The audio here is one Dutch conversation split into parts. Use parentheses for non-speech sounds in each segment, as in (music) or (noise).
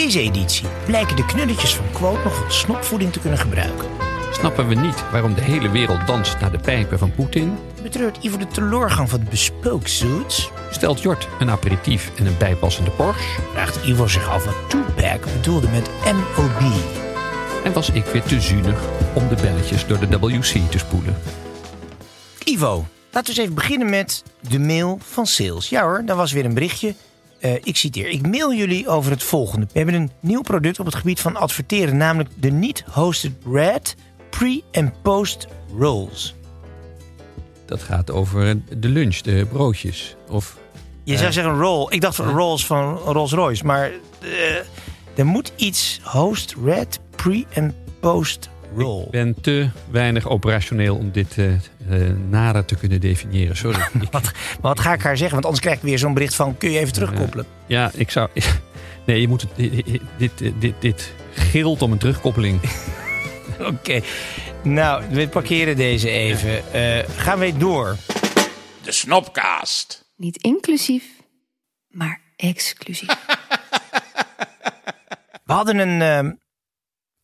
Deze editie blijken de knulletjes van Quote nog wat snopvoeding te kunnen gebruiken. Snappen we niet waarom de hele wereld danst naar de pijpen van Poetin? Betreurt Ivo de teleurgang van het bespooksuits? Stelt Jort een aperitief en een bijpassende Porsche? Vraagt Ivo zich af wat Tupac bedoelde met MOB. En was ik weer te zuinig om de belletjes door de WC te spoelen? Ivo, laten we eens even beginnen met de mail van Sales. Ja hoor, daar was weer een berichtje. Eh, ik citeer. Ik mail jullie over het volgende. We hebben een nieuw product op het gebied van adverteren, namelijk de niet-hosted Red pre- en post-rolls. Dat gaat over de lunch, de broodjes. Of Je zou zeggen roll. Ik dacht van rolls van Rolls Royce, maar eh, er moet iets host, red, pre- en ik ben te weinig operationeel om dit eh eh, nader te kunnen definiëren. Sorry. (laughs) Wat, maar wat ga ik haar zeggen? Want anders krijg ik weer zo'n bericht van... kun je even terugkoppelen? ja, ik zou... (laughs) Nee, je moet het, dit, dit, dit, dit gilt om een terugkoppeling. (laughs) Oké. Nou, we parkeren deze even. Eh, gaan we door. De Snopcast. Niet inclusief, maar exclusief. We hadden een, ehm,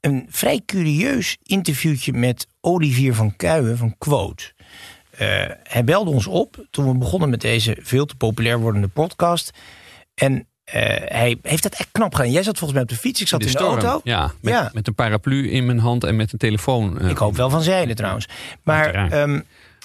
een vrij curieus interviewtje met Olivier van Kuijen van Quote. Eh, hij belde ons op toen we begonnen met deze veel te populair wordende podcast. En eh, hij heeft dat echt knap gedaan. Jij zat volgens mij op de fiets, ik zat in de, auto. Ja, met, Ja. met een paraplu in mijn hand en met een telefoon. eh, Ik hoop wel van zeilen trouwens. Maar ehm,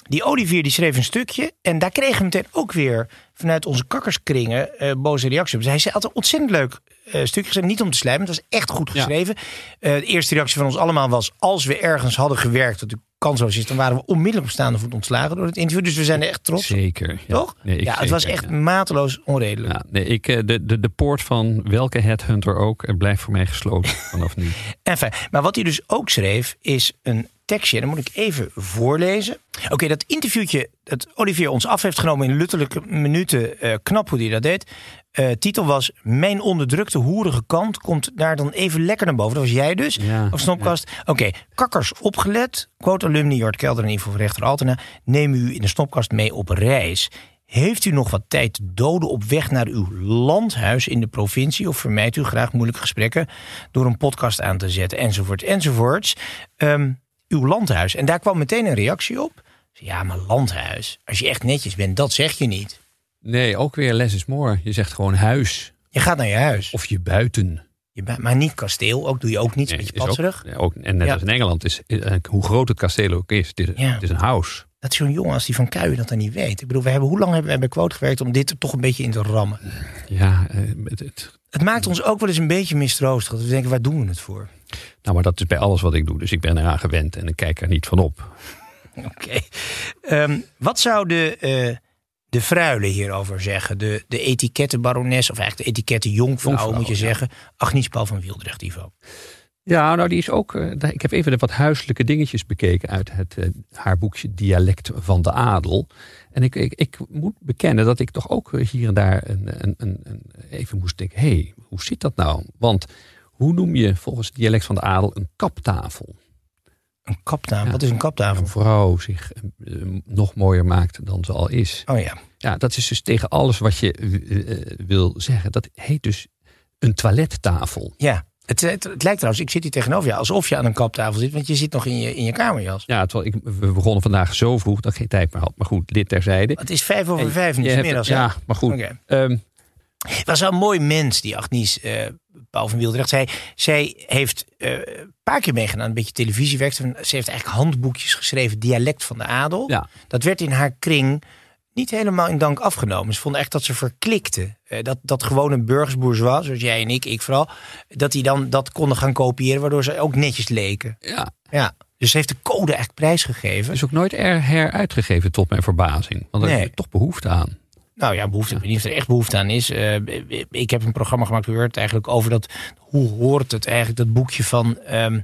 die Olivier die schreef een stukje. En daar kregen we meteen ook weer vanuit onze kakkerskringen boze reacties op. Dus hij zei altijd ontzettend leuk stukje gezegd. Niet om te slijmen, het was echt goed geschreven. Eh, de eerste reactie van ons allemaal was... als we ergens hadden gewerkt, dat de kansloos is... dan waren we onmiddellijk op staande voet ontslagen door het interview. Dus we zijn er echt trots. Zeker. Ja. Toch? Nee, ja, het was echt ja. mateloos onredelijk. Ja, nee, ik, eh, de, de, de poort van welke headhunter ook eh, blijft voor mij gesloten vanaf nu. (laughs) Enfin, maar wat hij dus ook schreef, is een tekstje. Dat moet ik even voorlezen. Oké, dat interviewtje dat Olivier ons af heeft genomen in luttelijke minuten. eh, knap hoe hij dat deed. Eh, titel was Mijn onderdrukte hoerige kant komt daar dan even lekker naar boven. Dat was jij dus, Ja, of Snopkast. Oké, kakkers opgelet. Quote alumni Jort Kelder en Ivo van Rechter Altena. Neem u in de Snopkast mee op reis. Heeft u nog wat tijd doden op weg naar uw landhuis in de provincie? Of vermijdt u graag moeilijke gesprekken door een podcast aan te zetten? Enzovoort, enzovoorts. Ehm, uw landhuis. En daar kwam meteen een reactie op. Ja, maar landhuis. Als je echt netjes bent, dat zeg je niet. Nee, ook weer less is more. Je zegt gewoon huis Je gaat naar je huis. of je buiten. Je bent, maar niet kasteel. Ook doe je ook niet. Een Nee, beetje is ook- patserig. nee, ook, en net Ja. als in Engeland, is, eh, hoe groot het kasteel ook is, het is, Ja. het is een house. Dat zo'n jongen als die van Kuijen dat dan niet weet. Ik bedoel, we hebben, hoe lang hebben wij bij Quote gewerkt om dit er toch een beetje in te rammen? Ja, eh, het, het- Het maakt ons ook wel eens een beetje mistroostig. Dat we denken, waar doen we het voor? Nou, maar dat is bij alles wat ik doe. Dus ik ben eraan gewend en ik kijk er niet van op. (laughs) Oké. Ehm, wat zou de, eh de fruile hierover zeggen? De, de etikettenbarones, of eigenlijk de etikettenjonkvrouw Jonkvrouw, moet je ja. zeggen. Agnies Paul van Wieldrecht, Ivo. Ja, nou die is ook. eh, ik heb even de wat huiselijke dingetjes bekeken uit het, eh, haar boekje Dialect van de Adel. En ik, ik, ik moet bekennen dat ik toch ook hier en daar een, een, een, een- even moest denken: hé, hey, hoe zit dat nou? Want hoe noem je volgens het Dialect van de Adel een kaptafel? Een kaptafel. Ja. Wat is een kaptafel? Een vrouw zich eh, nog mooier maakt dan ze al is. Oh ja. Ja, dat is dus tegen alles wat je eh, eh, wil zeggen. Dat heet dus een toilettafel. Ja. Het, het, het lijkt trouwens, ik zit hier tegenover jou, alsof je aan een kaptafel zit. Want je zit nog in je, in je kamerjas. Ja, terwijl ik, we begonnen vandaag zo vroeg dat ik geen tijd meer had. Maar goed, dit terzijde. Het is vijf over Hey, vijf de hebt- middags. Ja, maar goed. Oké. Ehm, Het was wel een mooi mens, die Agnies eh Paul van Wildrecht. Zij, zij heeft eh, een paar keer meegedaan, een beetje televisiewerk. Ze heeft eigenlijk handboekjes geschreven, dialect van de adel. ja, Dat werd in haar kring niet helemaal in dank afgenomen. Ze vonden echt dat ze verklikte. Eh, dat, dat gewone burgersbourgeois, zoals jij en ik, ik vooral, dat die dan dat konden gaan kopiëren, waardoor ze ook netjes leken. ja. Ja. Dus ze heeft de code eigenlijk prijsgegeven. is ook nooit er heruitgegeven tot mijn verbazing. Want daar Nee. heb je toch behoefte aan. Nou ja, behoefte. Ik weet niet of er echt behoefte aan is. Eh, ik heb een programma gemaakt, hoort het eigenlijk over dat. Hoe hoort het eigenlijk, dat boekje van ehm,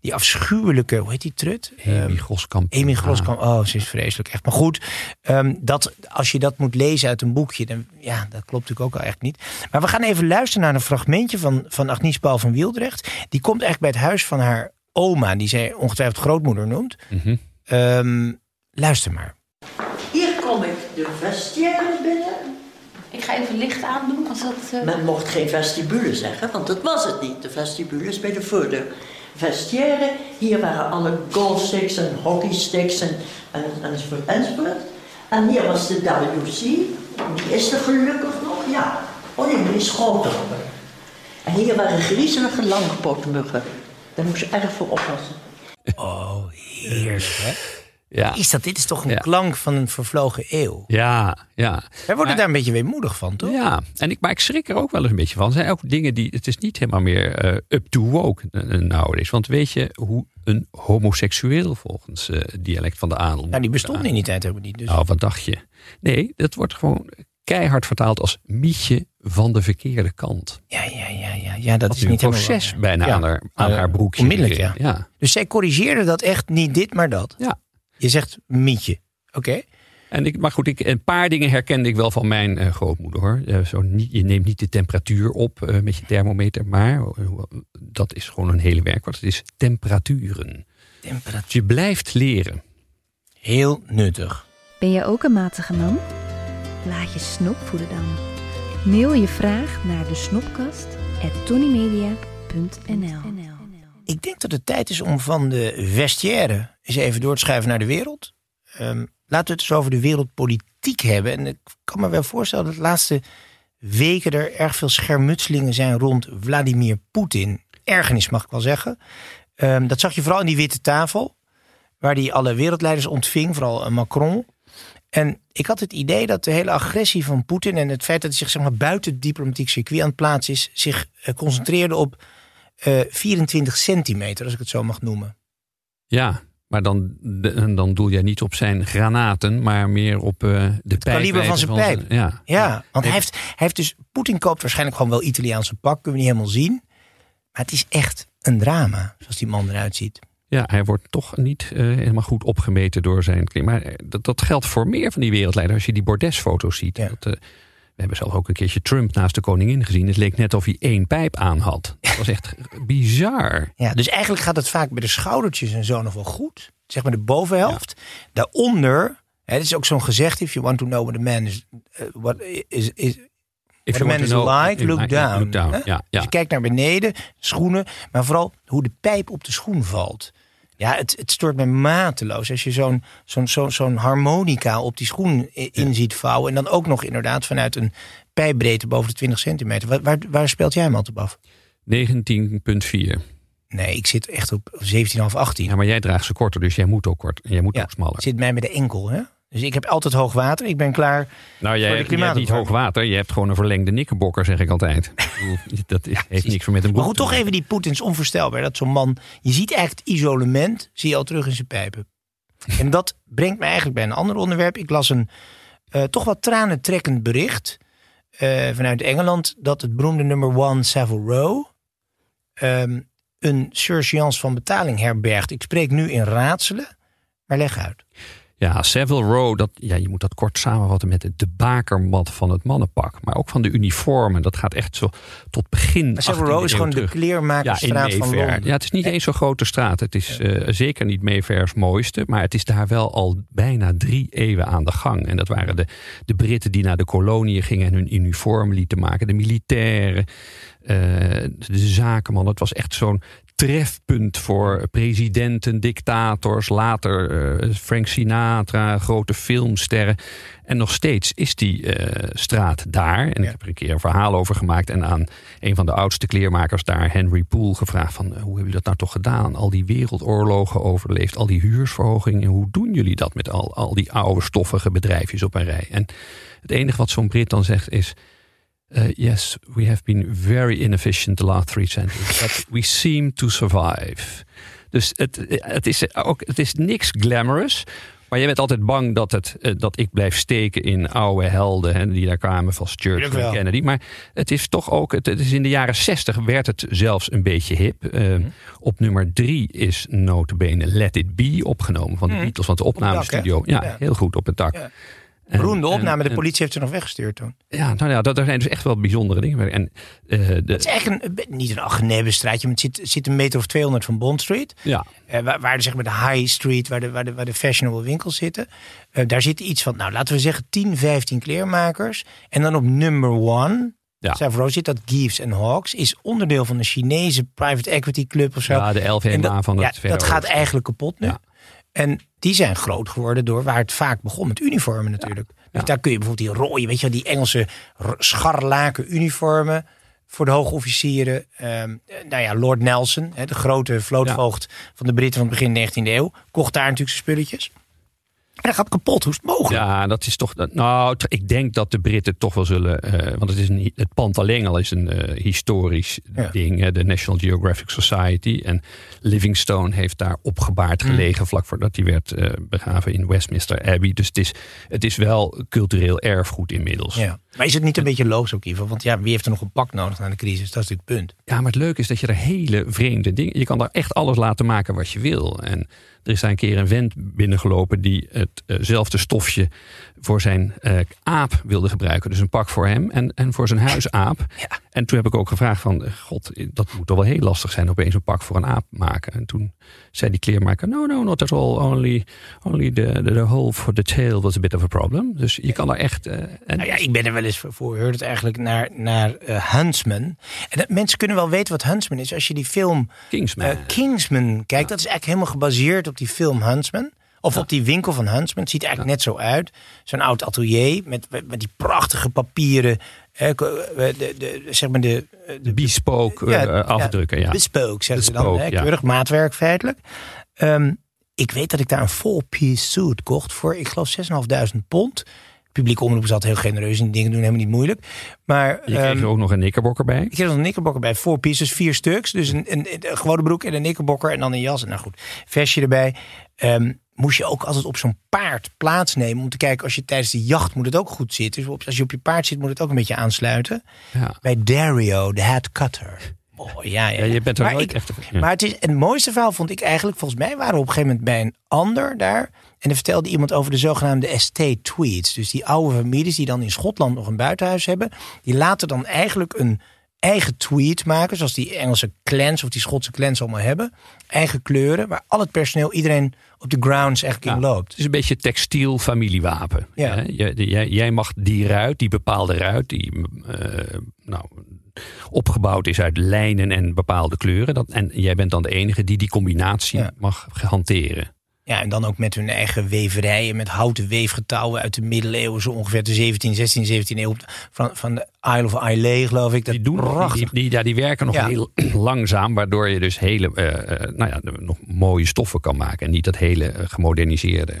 die afschuwelijke, hoe heet die trut? Amy Ehm, Groskamp. Amy Groskamp. Oh, ze is vreselijk echt. Maar goed, ehm, dat, als je dat moet lezen uit een boekje, dan ja, dat klopt natuurlijk ook al echt niet. Maar we gaan even luisteren naar een fragmentje van, van Agnies Paul van Wieldrecht. Die komt eigenlijk bij het huis van haar oma, die zij ongetwijfeld grootmoeder noemt. Mhm. Luister maar. De vestiaire binnen. Ik ga even licht aandoen als dat... eh, Men mocht geen vestibule zeggen, want dat was het niet. De vestibule is bij de voordeur. Vestiaire, hier waren alle goalsticks en hockeysticks en, en, enzovoort, enzovoort. En hier was de WC. Die is er gelukkig nog, ja. Oh nee, die is groter. En hier waren griezelige langpootmuggen. Daar moest je erg voor oppassen. Oh, heerlijk hè? Ja, Is dat, dit is toch een Ja. klank van een vervlogen eeuw. ja, ja. Wij worden Maar- daar een beetje weemoedig van, toch? Ja, en ik, maar ik schrik er ook wel eens een beetje van. Er zijn ook dingen die. Het is niet helemaal meer eh, up to woke uh, nowadays. Want weet je hoe een homoseksueel volgens het dialect van de adel. Nou, die bestonden in die tijd helemaal niet. Dus. Nou, wat dacht je? Nee, dat wordt gewoon keihard vertaald als mietje van de verkeerde kant. Ja, ja, ja, ja, ja, dat is een niet helemaal proces bijna Ja. aan, haar, aan Ja, haar broekje. onmiddellijk, gekregen. ja. Dus zij corrigeerde dat echt niet dit, maar dat. Ja. Je zegt mietje. Oké. En ik, maar goed, ik, een paar dingen herkende ik wel van mijn eh, grootmoeder hoor. Eh, zo niet, je neemt niet de temperatuur op eh, met je thermometer, maar dat is gewoon een hele werkwoord. Het is temperaturen. Temperatuur. Je blijft leren. Heel nuttig. Ben jij ook een matige man? Laat je snop voeden dan. Mail je vraag naar de snopkast Ik denk dat het tijd is om van de vestiaire eens even door te schuiven naar de wereld. Ehm, laten we het eens over de wereldpolitiek hebben. En ik kan me wel voorstellen dat de laatste weken er erg veel schermutselingen zijn rond Vladimir Poetin. Ergernis mag ik wel zeggen. Ehm, dat zag je vooral in die witte tafel, waar hij alle wereldleiders ontving, vooral eh, Macron. En ik had het idee dat de hele agressie van Poetin en het feit dat hij zich zeg maar, buiten het diplomatiek circuit aan het plaatsen is, zich eh, concentreerde op eh, 24 centimeter, als ik het zo mag noemen. Ja, maar dan, dan doel jij niet op zijn granaten, maar meer op eh, de pijp. kaliber van zijn pijp. Ja. Ja, want hij heeft, hij heeft dus. Poetin koopt waarschijnlijk gewoon wel Italiaanse pak, kunnen we niet helemaal zien. Maar het is echt een drama, zoals die man eruit ziet. Ja, hij wordt toch niet eh, helemaal goed opgemeten door zijn klim. Maar eh, dat, dat geldt voor meer van die wereldleiders. Als je die bordesfoto's ziet. Ja. Dat, we hebben zelf ook een keertje Trump naast de koningin gezien. Het leek net of hij één pijp aan had. Was echt bizar. Ja, dus eigenlijk gaat het vaak bij de schoudertjes en zo nog wel goed. Zeg maar de bovenhelft. Daaronder, hè, dit is ook zo'n gezegd: if you want to know what a man is, eh, what is, is If a man is like, look down. look down. Ja, Dus je kijkt naar beneden, schoenen, maar vooral hoe de pijp op de schoen valt. Ja, het, het stoort me mateloos als je zo'n zo'n zo'n zo'n harmonica op die schoen in ziet vouwen. En dan ook nog inderdaad vanuit een pijpbreedte boven de 20 centimeter. Waar, waar, waar speelt jij hem altijd op af? 19,4. Nee, ik zit echt op 17,5, 18. Ja, maar jij draagt ze korter, dus jij moet ook kort. En jij moet Ja, ook smaller. zit mij bij de enkel, hè? Dus ik heb altijd hoog water. Ik ben klaar. Nou, voor jij, de jij hebt niet hoog water. Je hebt gewoon een verlengde nikkerbokker, zeg ik altijd. (laughs) Dat is, heeft niks meer met een Maar broek goed, toch even die Poetin is onvoorstelbaar. Dat zo'n man, je ziet echt het isolement, zie je al terug in zijn pijpen. En dat brengt me eigenlijk bij een ander onderwerp. Ik las een eh, toch wat tranentrekkend bericht eh, vanuit Engeland. Dat het beroemde nummer one Savile Row ehm, een surgeance van betaling herbergt. Ik spreek nu in raadselen, maar leg uit. Ja, Savile Row, dat, ja, je moet dat kort samenvatten met de, bakermat van het mannenpak. Maar ook van de uniformen. Dat gaat echt zo tot begin. Maar Savile Row is gewoon de kleermakersstraat van Londen. Ja, het is niet eens zo'n grote straat. Het is uh, zeker niet Mayfair's mooiste. Maar het is daar wel al bijna drie eeuwen aan de gang. En dat waren de, de Britten die naar de koloniën gingen en hun uniform lieten maken. De militairen. Uh, de zakenman. Het was echt zo'n trefpunt voor presidenten, dictators, later uh, Frank Sinatra, grote filmsterren. En nog steeds is die uh, straat daar. En ik heb er een keer een verhaal over gemaakt en aan een van de oudste kleermakers daar, Henry Poole, gevraagd van hoe hebben jullie dat nou toch gedaan? Al die wereldoorlogen overleefd, al die huursverhogingen. Hoe doen jullie dat met al, al die oude stoffige bedrijfjes op een rij? En het enige wat zo'n Brit dan zegt is uh, yes, we have been very inefficient the last three centuries, (laughs) but we seem to survive. Dus het, het, is, ook, het is niks glamorous. Maar je bent altijd bang dat, het, uh, dat ik blijf steken in oude helden hè, die daar kwamen, zoals Churchill en Kennedy. Maar het is toch ook, het, het, is in de jaren zestig werd het zelfs een beetje hip. Uh, mm. Op nummer drie is notabene Let It Be opgenomen van de mm. Beatles, van de opnamestudio. Op ja, ja, heel goed op het dak. Ja. Beroemde opname, de politie heeft ze nog weggestuurd toen. Ja, nou ja, dat, dat zijn dus echt wel bijzondere dingen. En, uh, de, het is echt een, niet een algenebenstraatje, maar het zit, zit een meter of 200 van Bond Street. Ja. Uh, waar, waar de, zeg maar, de High Street, waar de, waar de, waar de fashionable winkels zitten. Uh, daar zit iets van, nou laten we zeggen 10, 15 kleermakers. En dan op number one, ja. Savro zit dat Gives en Hawks is onderdeel van een Chinese private equity club of zo. Ja, de LVMA van het ja, Dat gaat eigenlijk kapot nu. Ja. En die zijn groot geworden door waar het vaak begon met uniformen natuurlijk. Ja. Dus daar kun je bijvoorbeeld die rode, weet je wel, die Engelse scharlaken uniformen voor de hoogofficieren. Um, nou ja, Lord Nelson, hè, de grote vlootvoogd ja. van de Britten van het begin 19e eeuw, kocht daar natuurlijk zijn spulletjes. En dat gaat kapot. Hoe is het mogelijk? Ja, dat is toch. Nou, ik denk dat de Britten toch wel zullen. Uh, want het, is een, het pand alleen al is een uh, historisch ja. ding. Hè, de National Geographic Society. En Livingstone heeft daar opgebaard gelegen. Mm. vlak voordat hij werd uh, begraven in Westminster Abbey. Dus het is, het is wel cultureel erfgoed inmiddels. Ja. Maar is het niet een beetje loos ook, Ivo? Want ja, wie heeft er nog een pak nodig na de crisis? Dat is het punt. Ja, maar het leuke is dat je er hele vreemde dingen. Je kan daar echt alles laten maken wat je wil. En er is daar een keer een vent binnengelopen die hetzelfde stofje voor zijn uh, aap wilde gebruiken. Dus een pak voor hem en, en voor zijn huisaap. (laughs) Ja. En toen heb ik ook gevraagd van, god, dat moet toch wel heel lastig zijn opeens een pak voor een aap maken. En toen zei die kleermaker, no, no, not at all. Only, only the, the, the hole for the tail was a bit of a problem. Dus je kan er echt... Uh, en nou ja, ik ben er wel eens voor gehoord het eigenlijk naar, naar uh, Huntsman. En dat, mensen kunnen wel weten wat Huntsman is. Als je die film Kingsman, Kingsman kijkt, dat is eigenlijk helemaal gebaseerd op die film Huntsman. Of op die winkel van Huntsman. Het ziet eigenlijk net zo uit. Zo'n oud atelier met, met die prachtige papieren. Hè, de, de, de, zeg maar de, de bespoke ja, uh, afdrukken. Ja. Bespoke zeggen ze dan. Hè, keurig maatwerk feitelijk. Um, ik weet dat ik daar een full piece suit kocht voor, ik geloof, 6.500 pond. Publieke omroep is altijd heel genereus en die dingen doen helemaal niet moeilijk. Maar, je kreeg um, er ook nog een knikkerbokker bij? Ik kreeg nog een knikkerbokker bij. Four pieces, vier stuks. Dus een, een, een, gewone broek en een knikkerbokker en dan een jas. Nou goed, vestje erbij. Um, moest je ook altijd op zo'n paard plaatsnemen om te kijken als je tijdens de jacht moet het ook goed zitten. Dus als je op je paard zit moet het ook een beetje aansluiten. Ja. Bij Dario, de head cutter. Oh, ja, ja, ja. je bent er maar nooit ik, echt... Ja. Maar het, is, het mooiste verhaal vond ik eigenlijk, volgens mij waren we op een gegeven moment bij een ander daar. En er vertelde iemand over de zogenaamde estate tweeds. Dus die oude families die dan in Schotland nog een buitenhuis hebben. Die laten dan eigenlijk een eigen tweet maken. Zoals die Engelse clans of die Schotse clans allemaal hebben. Eigen kleuren. Waar al het personeel, iedereen op de grounds eigenlijk in loopt. Het is een beetje textiel familiewapen. Ja. Jij, jij, mag die ruit, die bepaalde ruit, die uh, nou, opgebouwd is uit lijnen en bepaalde kleuren. Dat, en jij bent dan de enige die die combinatie ja. mag hanteren. Ja, en dan ook met hun eigen weverijen, met houten weefgetouwen uit de middeleeuwen, zo ongeveer de 17, 16, 17 eeuw van, van de Isle of Islay, geloof ik. Dat die, doen, die, die, ja, die werken nog ja. heel (clears throat) langzaam, waardoor je dus hele, uh, nou ja, nog mooie stoffen kan maken en niet dat hele uh, gemoderniseerde.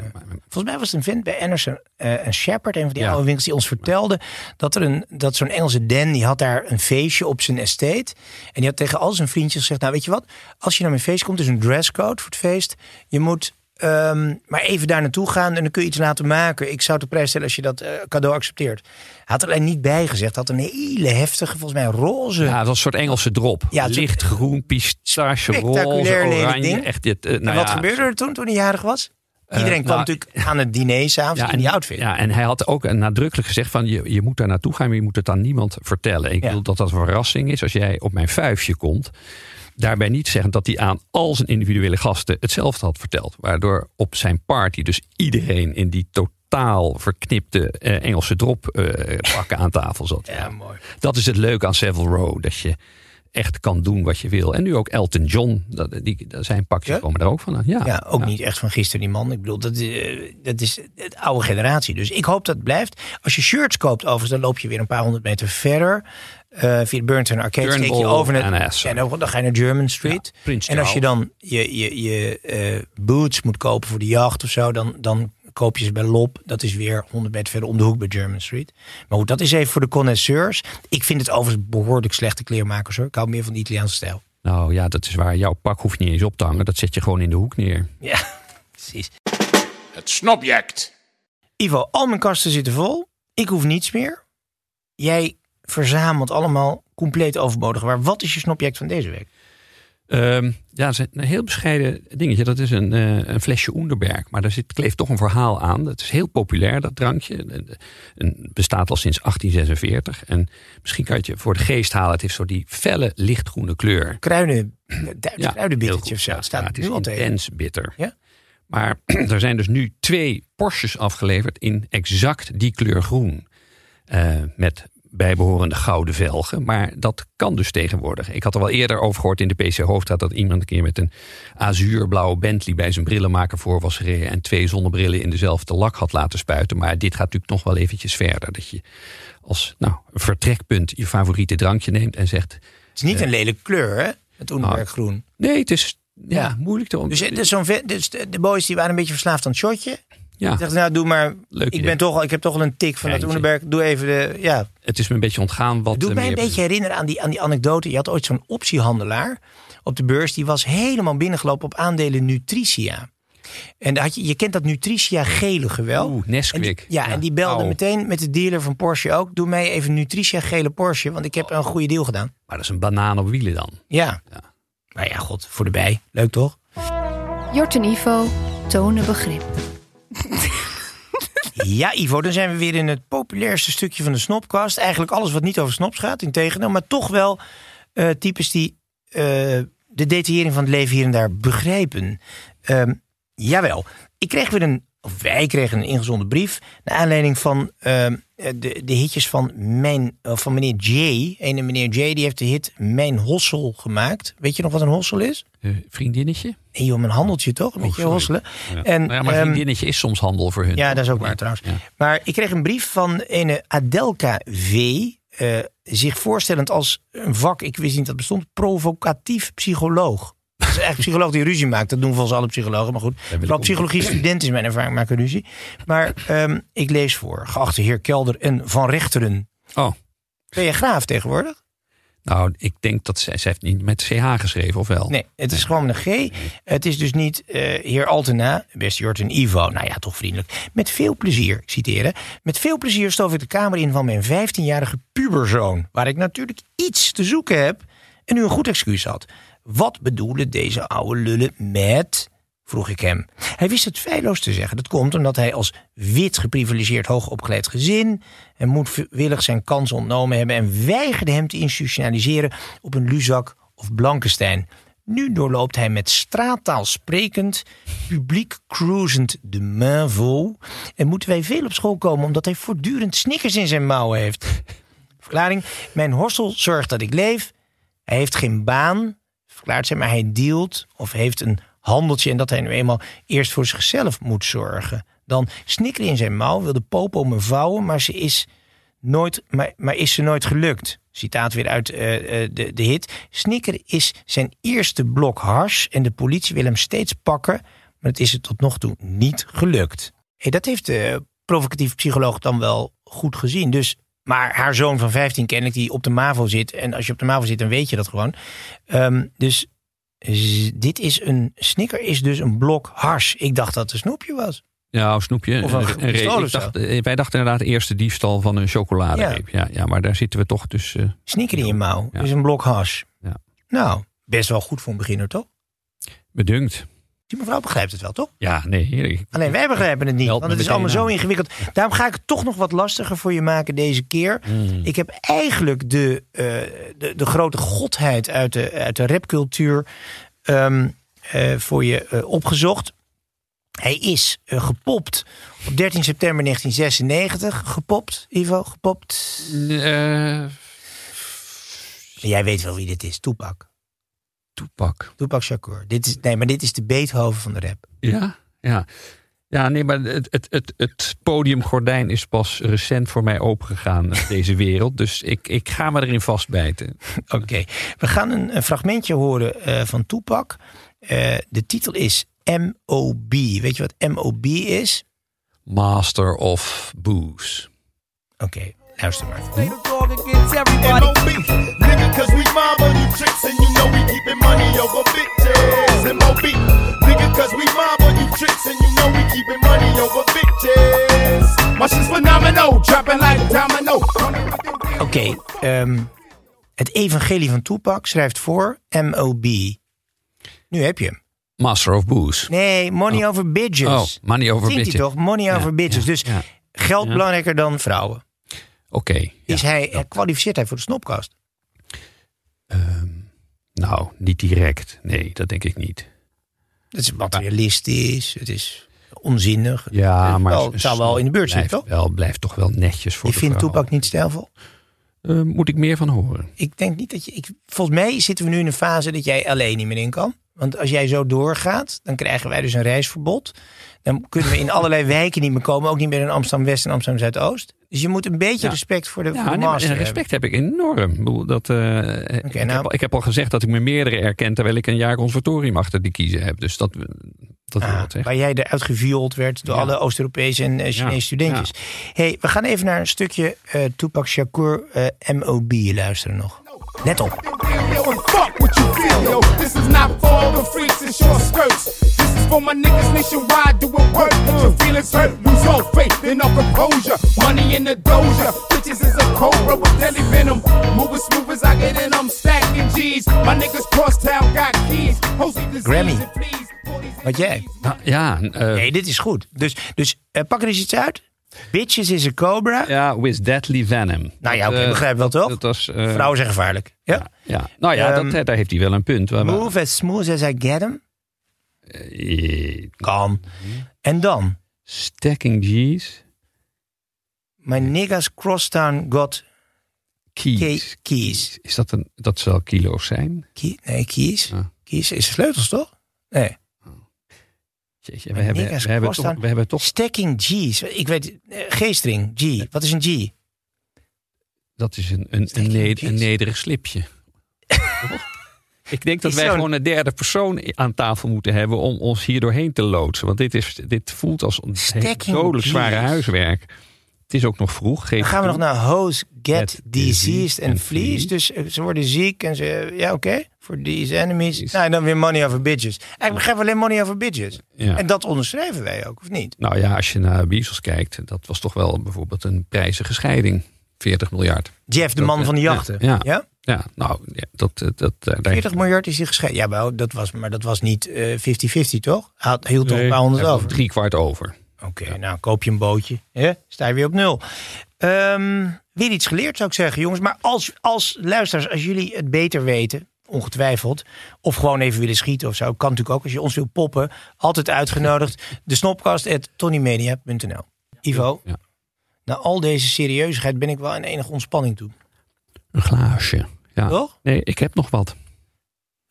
Volgens mij was het een vent bij Anderson uh, en Shepard, een van die ja. oude winkels, die ons vertelde dat er een, dat zo'n Engelse Dan, die had daar een feestje op zijn estate. En die had tegen al zijn vriendjes gezegd, nou weet je wat, als je naar mijn feest komt, is een dresscode voor het feest. Je moet Um, maar even daar naartoe gaan en dan kun je iets laten maken. Ik zou het op prijs stellen als je dat uh, cadeau accepteert. Hij had er alleen niet bijgezegd. Had een hele heftige, volgens mij roze. Ja, dat was een soort Engelse drop. Ja, Licht groen, pistache, roze, oranje. Echt dit, uh, nou en wat ja, gebeurde er toen, toen hij jarig was? Iedereen kwam nou, natuurlijk aan het diner s'avonds in die outfit. Ja, en hij had ook nadrukkelijk gezegd van je, je moet daar naartoe gaan, maar je moet het aan niemand vertellen. Ik Ja. wil dat dat een verrassing is als jij op mijn vuifje komt. Daarbij niet zeggen dat hij aan al zijn individuele gasten hetzelfde had verteld. Waardoor op zijn party dus iedereen in die totaal verknipte eh, Engelse drop eh, pakken aan tafel zat. Ja, mooi. Dat is het leuke aan Savile Row. Dat je echt kan doen wat je wil. En nu ook Elton John. Dat, die, zijn pakjes Ja? komen er ook van aan. Ja, Ja, ook niet echt van gisteren die man. Ik bedoel, dat, eh, dat is de oude generatie. Dus ik hoop dat het blijft. Als je shirts koopt overigens, dan loop je weer een paar honderd meter verder. Eh, via de Burton Arcade steek je Turnbull over naar, en en dan, dan ga je naar German Street. Ja, en als je dan je, je, je eh, boots moet kopen voor de jacht of zo, dan, dan koop je ze bij Lop. Dat is weer 100 meter verder om de hoek bij German Street. Maar goed, dat is even voor de connoisseurs. Ik vind het overigens behoorlijk slechte kleermakers hoor. Ik hou meer van de Italiaanse stijl. Nou ja, dat is waar. Jouw pak hoeft niet eens op te hangen. Dat zet je gewoon in de hoek neer. Ja, (laughs) precies. Het snobject. Ivo, al mijn kasten zitten vol. Ik hoef niets meer. Jij verzamelt allemaal compleet overbodig waar. Wat is je snobject van deze week? Ehm, ja, dat is een heel bescheiden dingetje. Dat is een, eh, een flesje Onderberg. Maar daar zit, kleeft toch een verhaal aan. Dat is heel populair, dat drankje. Het een- bestaat al sinds 1846. En misschien kan je het voor de geest halen. Het heeft zo die felle lichtgroene kleur. Duits heel kruidenbittertje of zo. Ja, Het staat ja, het is intens bitter. Ja? Maar (clears throat) er zijn dus nu twee Porsches afgeleverd in exact die kleur groen. Eh, met bijbehorende gouden velgen. Maar dat kan dus tegenwoordig. Ik had er wel eerder over gehoord in de PC Hoofdstraat... dat iemand een keer met een azuurblauwe Bentley... bij zijn brillenmaker voor was gereden... en twee zonnebrillen in dezelfde lak had laten spuiten. Maar dit gaat natuurlijk nog wel eventjes verder. Dat je als nou, vertrekpunt je favoriete drankje neemt en zegt... Het is niet een lelijke kleur, hè? Het Onderberg groen. nee, het is ja, Ja. moeilijk te Dus, is zo'n ve- dus de, de boys die waren een beetje verslaafd aan het shotje. Ja. Ik dacht, nou doe maar. Leuk ik, idee. ben toch al, ik heb toch al een tik van dat. Onderberg. Doe even de. Ja, Het is me een beetje ontgaan wat... Eh, mij een beetje herinneren aan die, aan die anekdote. Je had ooit zo'n optiehandelaar op de beurs. Die was helemaal binnengelopen op aandelen Nutritia. En daar had je, je kent dat Nutritia gele gewel. Oeh, En die- Nesquik. ja, en die belde meteen met de dealer van Porsche ook. Doe mij even Nutritia gele Porsche, want ik heb een goede deal gedaan. Maar dat is een banaan op wielen dan. Ja. Ja. Maar ja, god, voor de bij. Leuk toch? Jort en Ivo tonen begrip. Ja, Ivo, dan zijn we weer in het populairste stukje van de snopkast. Eigenlijk alles wat niet over snops gaat, integendeel. Maar toch wel eh, types die eh, de detaillering van het leven hier en daar begrijpen. Ehm, jawel, ik kreeg weer een, of wij kregen een ingezonden brief... naar aanleiding van ehm, de, de hitjes van, mijn, of van meneer J. Ene meneer J, die heeft de hit Mijn Hossel gemaakt. Weet je nog wat een hossel is? Eh, vriendinnetje? Nee joh, een handeltje toch? Een beetje sorry. hosselen. Ja. En, Nou ja, maar ehm, vriendinnetje is soms handel voor hun. ja, dat is ook Maar- waar trouwens. Ja. Maar ik kreeg een brief van een Adelka V. eh, zich voorstellend als een vak, ik wist niet dat bestond, provocatief psycholoog. Dat is echt een psycholoog die ruzie maakt. Dat doen volgens alle psychologen. Maar goed, vooral psychologie studenten is mijn ervaring maken ruzie. Maar ehm, ik lees voor. Geachte heer Kelder en Van Rechteren. Oh, Ben je graaf tegenwoordig? Nou, ik denk dat zij, zij heeft niet met CH geschreven, of wel? Nee, het is gewoon een G. Het is dus niet eh, heer Altena, beste Jort en Ivo. Nou ja, toch vriendelijk. Met veel plezier, ik citeer. hè. Met veel plezier stoof ik de kamer in van mijn 15-jarige puberzoon. Waar ik natuurlijk iets te zoeken heb en nu een goed excuus had. Wat bedoelen deze oude lullen met... vroeg ik hem. Hij wist het feilloos te zeggen. Dat komt omdat hij als wit geprivilegeerd hoogopgeleid gezin... en moedwillig zijn kans ontnomen hebben... en weigerde hem te institutionaliseren op een Luzak of Blankenstein. Nu doorloopt hij met straattaal sprekend, publiek cruisend de Mainvaux... en moeten wij veel op school komen omdat hij voortdurend snickers in zijn mouwen heeft. Verklaring, mijn horstel zorgt dat ik leef. Hij heeft geen baan, verklaart zij, maar hij dealt of heeft een handeltje... en dat hij nu eenmaal eerst voor zichzelf moet zorgen. Dan snikker in zijn mouw, wil de popo me vouwen... maar, ze is, nooit, maar, maar is ze nooit gelukt. Citaat weer uit eh, eh, de, de hit. Snikker is zijn eerste blok hars... en de politie wil hem steeds pakken... maar het is het tot nog toe niet gelukt. Hey, dat heeft de provocatieve psycholoog dan wel goed gezien. Dus, maar haar zoon van 15 kennelijk die op de MAVO zit... en als je op de MAVO zit, dan weet je dat gewoon. Ehm, dus dit is een... Snicker is dus een blok hars. Ik dacht dat het een snoepje was. Ja, of snoepje. Of een pistool Ik zo. dacht, eh, wij dachten inderdaad eerst de diefstal van een chocoladereep. Ja. Ja, maar daar zitten we toch dus... eh, Snicker in je mouw. Ja. Dus een blok hars. Ja. Nou, best wel goed voor een beginner, toch? bedunkt. Die mevrouw begrijpt het wel, toch? Ja, nee. ik- Alleen wij begrijpen het niet, want het is allemaal zo ingewikkeld. Daarom ga ik het toch nog wat lastiger voor je maken deze keer. Mm. Ik heb eigenlijk de, eh, de, de grote godheid uit de, uit de rapcultuur ehm, eh, voor je eh, opgezocht. Hij is eh, gepopt op 13 september 1996. Gepopt, Ivo, gepopt. Eh, Jij weet wel wie dit is, Tupac. Toepak. Tupac Shakur. Dit is, nee, maar dit is de Beethoven van de rap. Ja, ja. Ja, nee, maar het, het, het, het podiumgordijn is pas recent voor mij opengegaan, deze wereld. Dus ik, ik ga me erin vastbijten. (laughs) Oké, we gaan een, een fragmentje horen eh, van. Eh, de titel is M.O.B. Weet je wat M.O.B. is? Master of Booze. Oké, luister maar. M.O.B. Nigga, cause we mob on you tricks and you know we keeping money over bitches. M.O.B. Nigga, cause we mob on you tricks and you know we keeping money over bitches. My shit's phenomenal, dropping like domino. Oké, ehm, het evangelie van Tupac schrijft voor M.O.B. Nu heb je hem. Master of Booze. Nee, money Oh. over bitches. Oh, money over Zingt bitches. toch? Money Ja, over bitches. ja, dus ja. geld belangrijker dan vrouwen. Oké. Is hij, eh, kwalificeert hij voor de snopkast? Ehm, nou, niet direct. Nee, dat denk ik niet. Het is materialistisch, het is onzinnig. Ja, het, maar wel, het zou wel in de buurt zitten, blijft toch? Wel, blijft toch wel netjes voor Je de vindt. Tupac niet stijlvol? Eh, moet ik meer van horen? Ik denk niet dat je. Ik, volgens mij zitten we nu in een fase dat jij alleen niet meer in kan. Want als jij zo doorgaat, dan krijgen wij dus een reisverbod. Dan kunnen we in (laughs) allerlei wijken niet meer komen. Ook niet meer in Amsterdam West en Amsterdam Zuidoost. Dus je moet een beetje Ja. respect voor de, voor Ja, nee, maar master respect heb ik enorm. Dat, eh, ik, nou- heb, al- ik heb al gezegd dat ik me meerdere erken terwijl ik een jaar conservatorium achter die kiezen heb. Dus dat, dat wat Ah, zeggen. waar jij eruit geviold werd door Ja. alle Oost-Europese en eh, Chinese studentjes. hey, we gaan even naar een stukje eh Tupac Shakur eh, MOB luisteren nog. Let op. Yo, and fuck what you feel, yo. This is not for all the freaks in short skirts. This is for my niggas nationwide doing work. Your feelings hurt, lose all faith in our composure. Money in the doja, bitches is a cobra with deadly venom. Moving smooth as I get in, I'm stacking G's. My niggas cross town got keys. Grammy. Wat jij? Nou, ja, eh, Nee, dit is goed. Dus, dus eh, pak er eens iets uit. Bitches is een cobra. ja, with deadly venom. Nou ja, oké, Dat, eh, begrijp wel toch? Dat was, eh, Vrouwen zijn gevaarlijk. Ja. ja, ja. Nou ja, Ehm, dat, daar heeft hij wel een punt. Waar we- Move as smooth as I get. Eh, Kan. En dan. Stacking G's. My niggas crosstown got Keys. key- keys. Is dat een, dat zal kilo's zijn? Key, nee, keys. Ja. Keys is sleutels toch? Nee. Jeetje, we, hebben, we, hebben toch, down. we hebben toch, Stacking G's. Ik weet, eh, G-string, G. Wat is een G? dat is een, een, een, nederig slipje. (laughs) Ik denk dat wij gewoon een derde persoon aan tafel moeten hebben om ons hier doorheen te loodsen. Want dit, is, dit voelt als een dodelijk zware huiswerk. Het is ook nog vroeg. Geef Dan gaan we nog naar hoes get, Get diseased and fleas. Dus eh, ze worden ziek en ze... Ja, oké. For these enemies. Nou, en dan weer money over bitches. Eigenlijk begrijpen we alleen money over bitches. Ja. En dat onderschrijven wij ook, of niet? Nou ja, als je naar Bezos kijkt, dat was toch wel bijvoorbeeld een prijzige scheiding. 40 miljard. Jeff, de Dat, man eh, van de ja, jachten. ja. ja? Ja, nou, ja, dat, dat, dat, daar 40 miljard is hij gescheiden. Ja, maar dat was, maar dat was niet eh, 50-50, toch? Hij hield toch een paar honderd over. Drie kwart over. Oké, nou koop je een bootje. Hè? Sta je weer op nul. Ehm, weer iets geleerd zou ik zeggen, jongens. Maar als, als luisteraars, als jullie het beter weten, ongetwijfeld. Of gewoon even willen schieten of zo. Kan natuurlijk ook als je ons wil poppen. Altijd uitgenodigd. De snopkast at tonymedia.nl Ivo, Ja. na al deze serieusheid ben ik wel in enige ontspanning toe. Een glaasje. Ja. Toch? Nee, ik heb nog wat.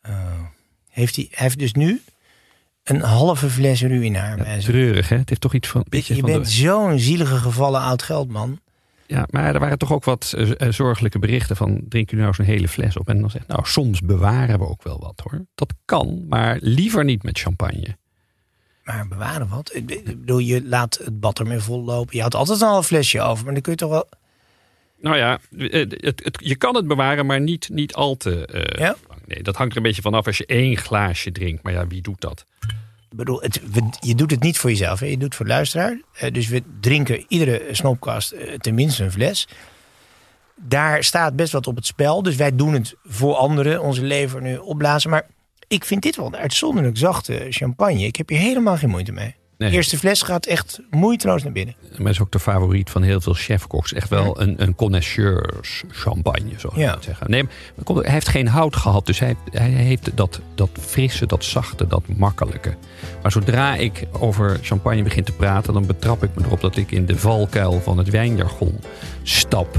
Oh. Heeft hij, hij heeft dus nu een halve fles Ja, zich. treurig, hè? Het heeft toch iets van. beetje Je van bent de- zo'n zielige gevallen oud geldman. Ja, maar er waren toch ook wat eh, eh, zorgelijke berichten van drink u nou zo'n hele fles op. En dan zegt, nou, soms bewaren we ook wel wat hoor. Dat kan, maar liever niet met champagne. Maar bewaren wat? Ik bedoel, je laat het bad ermee vol lopen. Je had altijd al een flesje over, maar dan kun je toch wel... Nou ja, eh, het, het, je kan het bewaren, maar niet, niet al te eh, Ja? Dat hangt er een beetje vanaf als je één glaasje drinkt. Maar ja, wie doet dat? Ik bedoel, je doet het niet voor jezelf, hè? je doet het voor luisteraar. Eh, dus we drinken iedere snopkast eh, tenminste een fles. Daar staat best wat op het spel. Dus wij doen het voor anderen, onze lever nu opblazen. Maar ik vind dit wel een uitzonderlijk zachte champagne. Ik heb hier helemaal geen moeite mee. Nee. De eerste fles gaat echt moeiteloos naar binnen. Maar is ook de favoriet van heel veel chefkoks. Echt wel een, een connoisseurs champagne, zou je Ja. zeggen. Nee, maar hij heeft geen hout gehad. Dus hij, hij heeft dat, dat frisse, dat zachte, dat makkelijke. Maar zodra ik over champagne begin te praten... dan betrap ik me erop dat ik in de valkuil van het wijnjargon stap.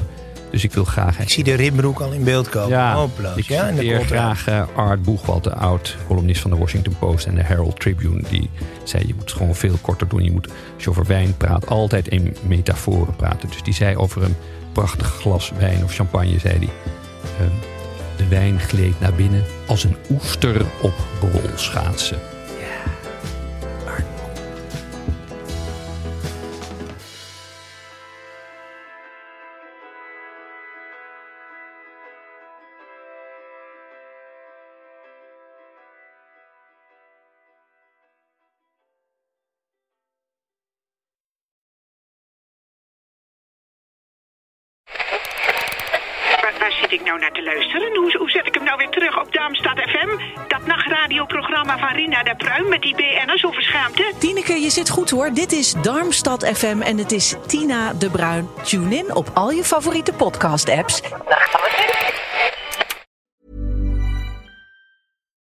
Dus ik wil graag... Ik zie de rimbroek al in beeld komen. Ja, ik ja, de graag eh, Art Boegwald, de oud-columnist van de Washington Post en de Herald Tribune. Die zei, je moet het gewoon veel korter doen. Je moet, als je over wijn praat, altijd in metaforen praten. Dus die zei over een prachtig glas wijn of champagne, zei hij... eh, de wijn gleed naar binnen als een oester op rolschaatsen. Hoor. Dit is Darmstad FM en het is Tina de Bruin. Tune in op al je favoriete podcast-apps.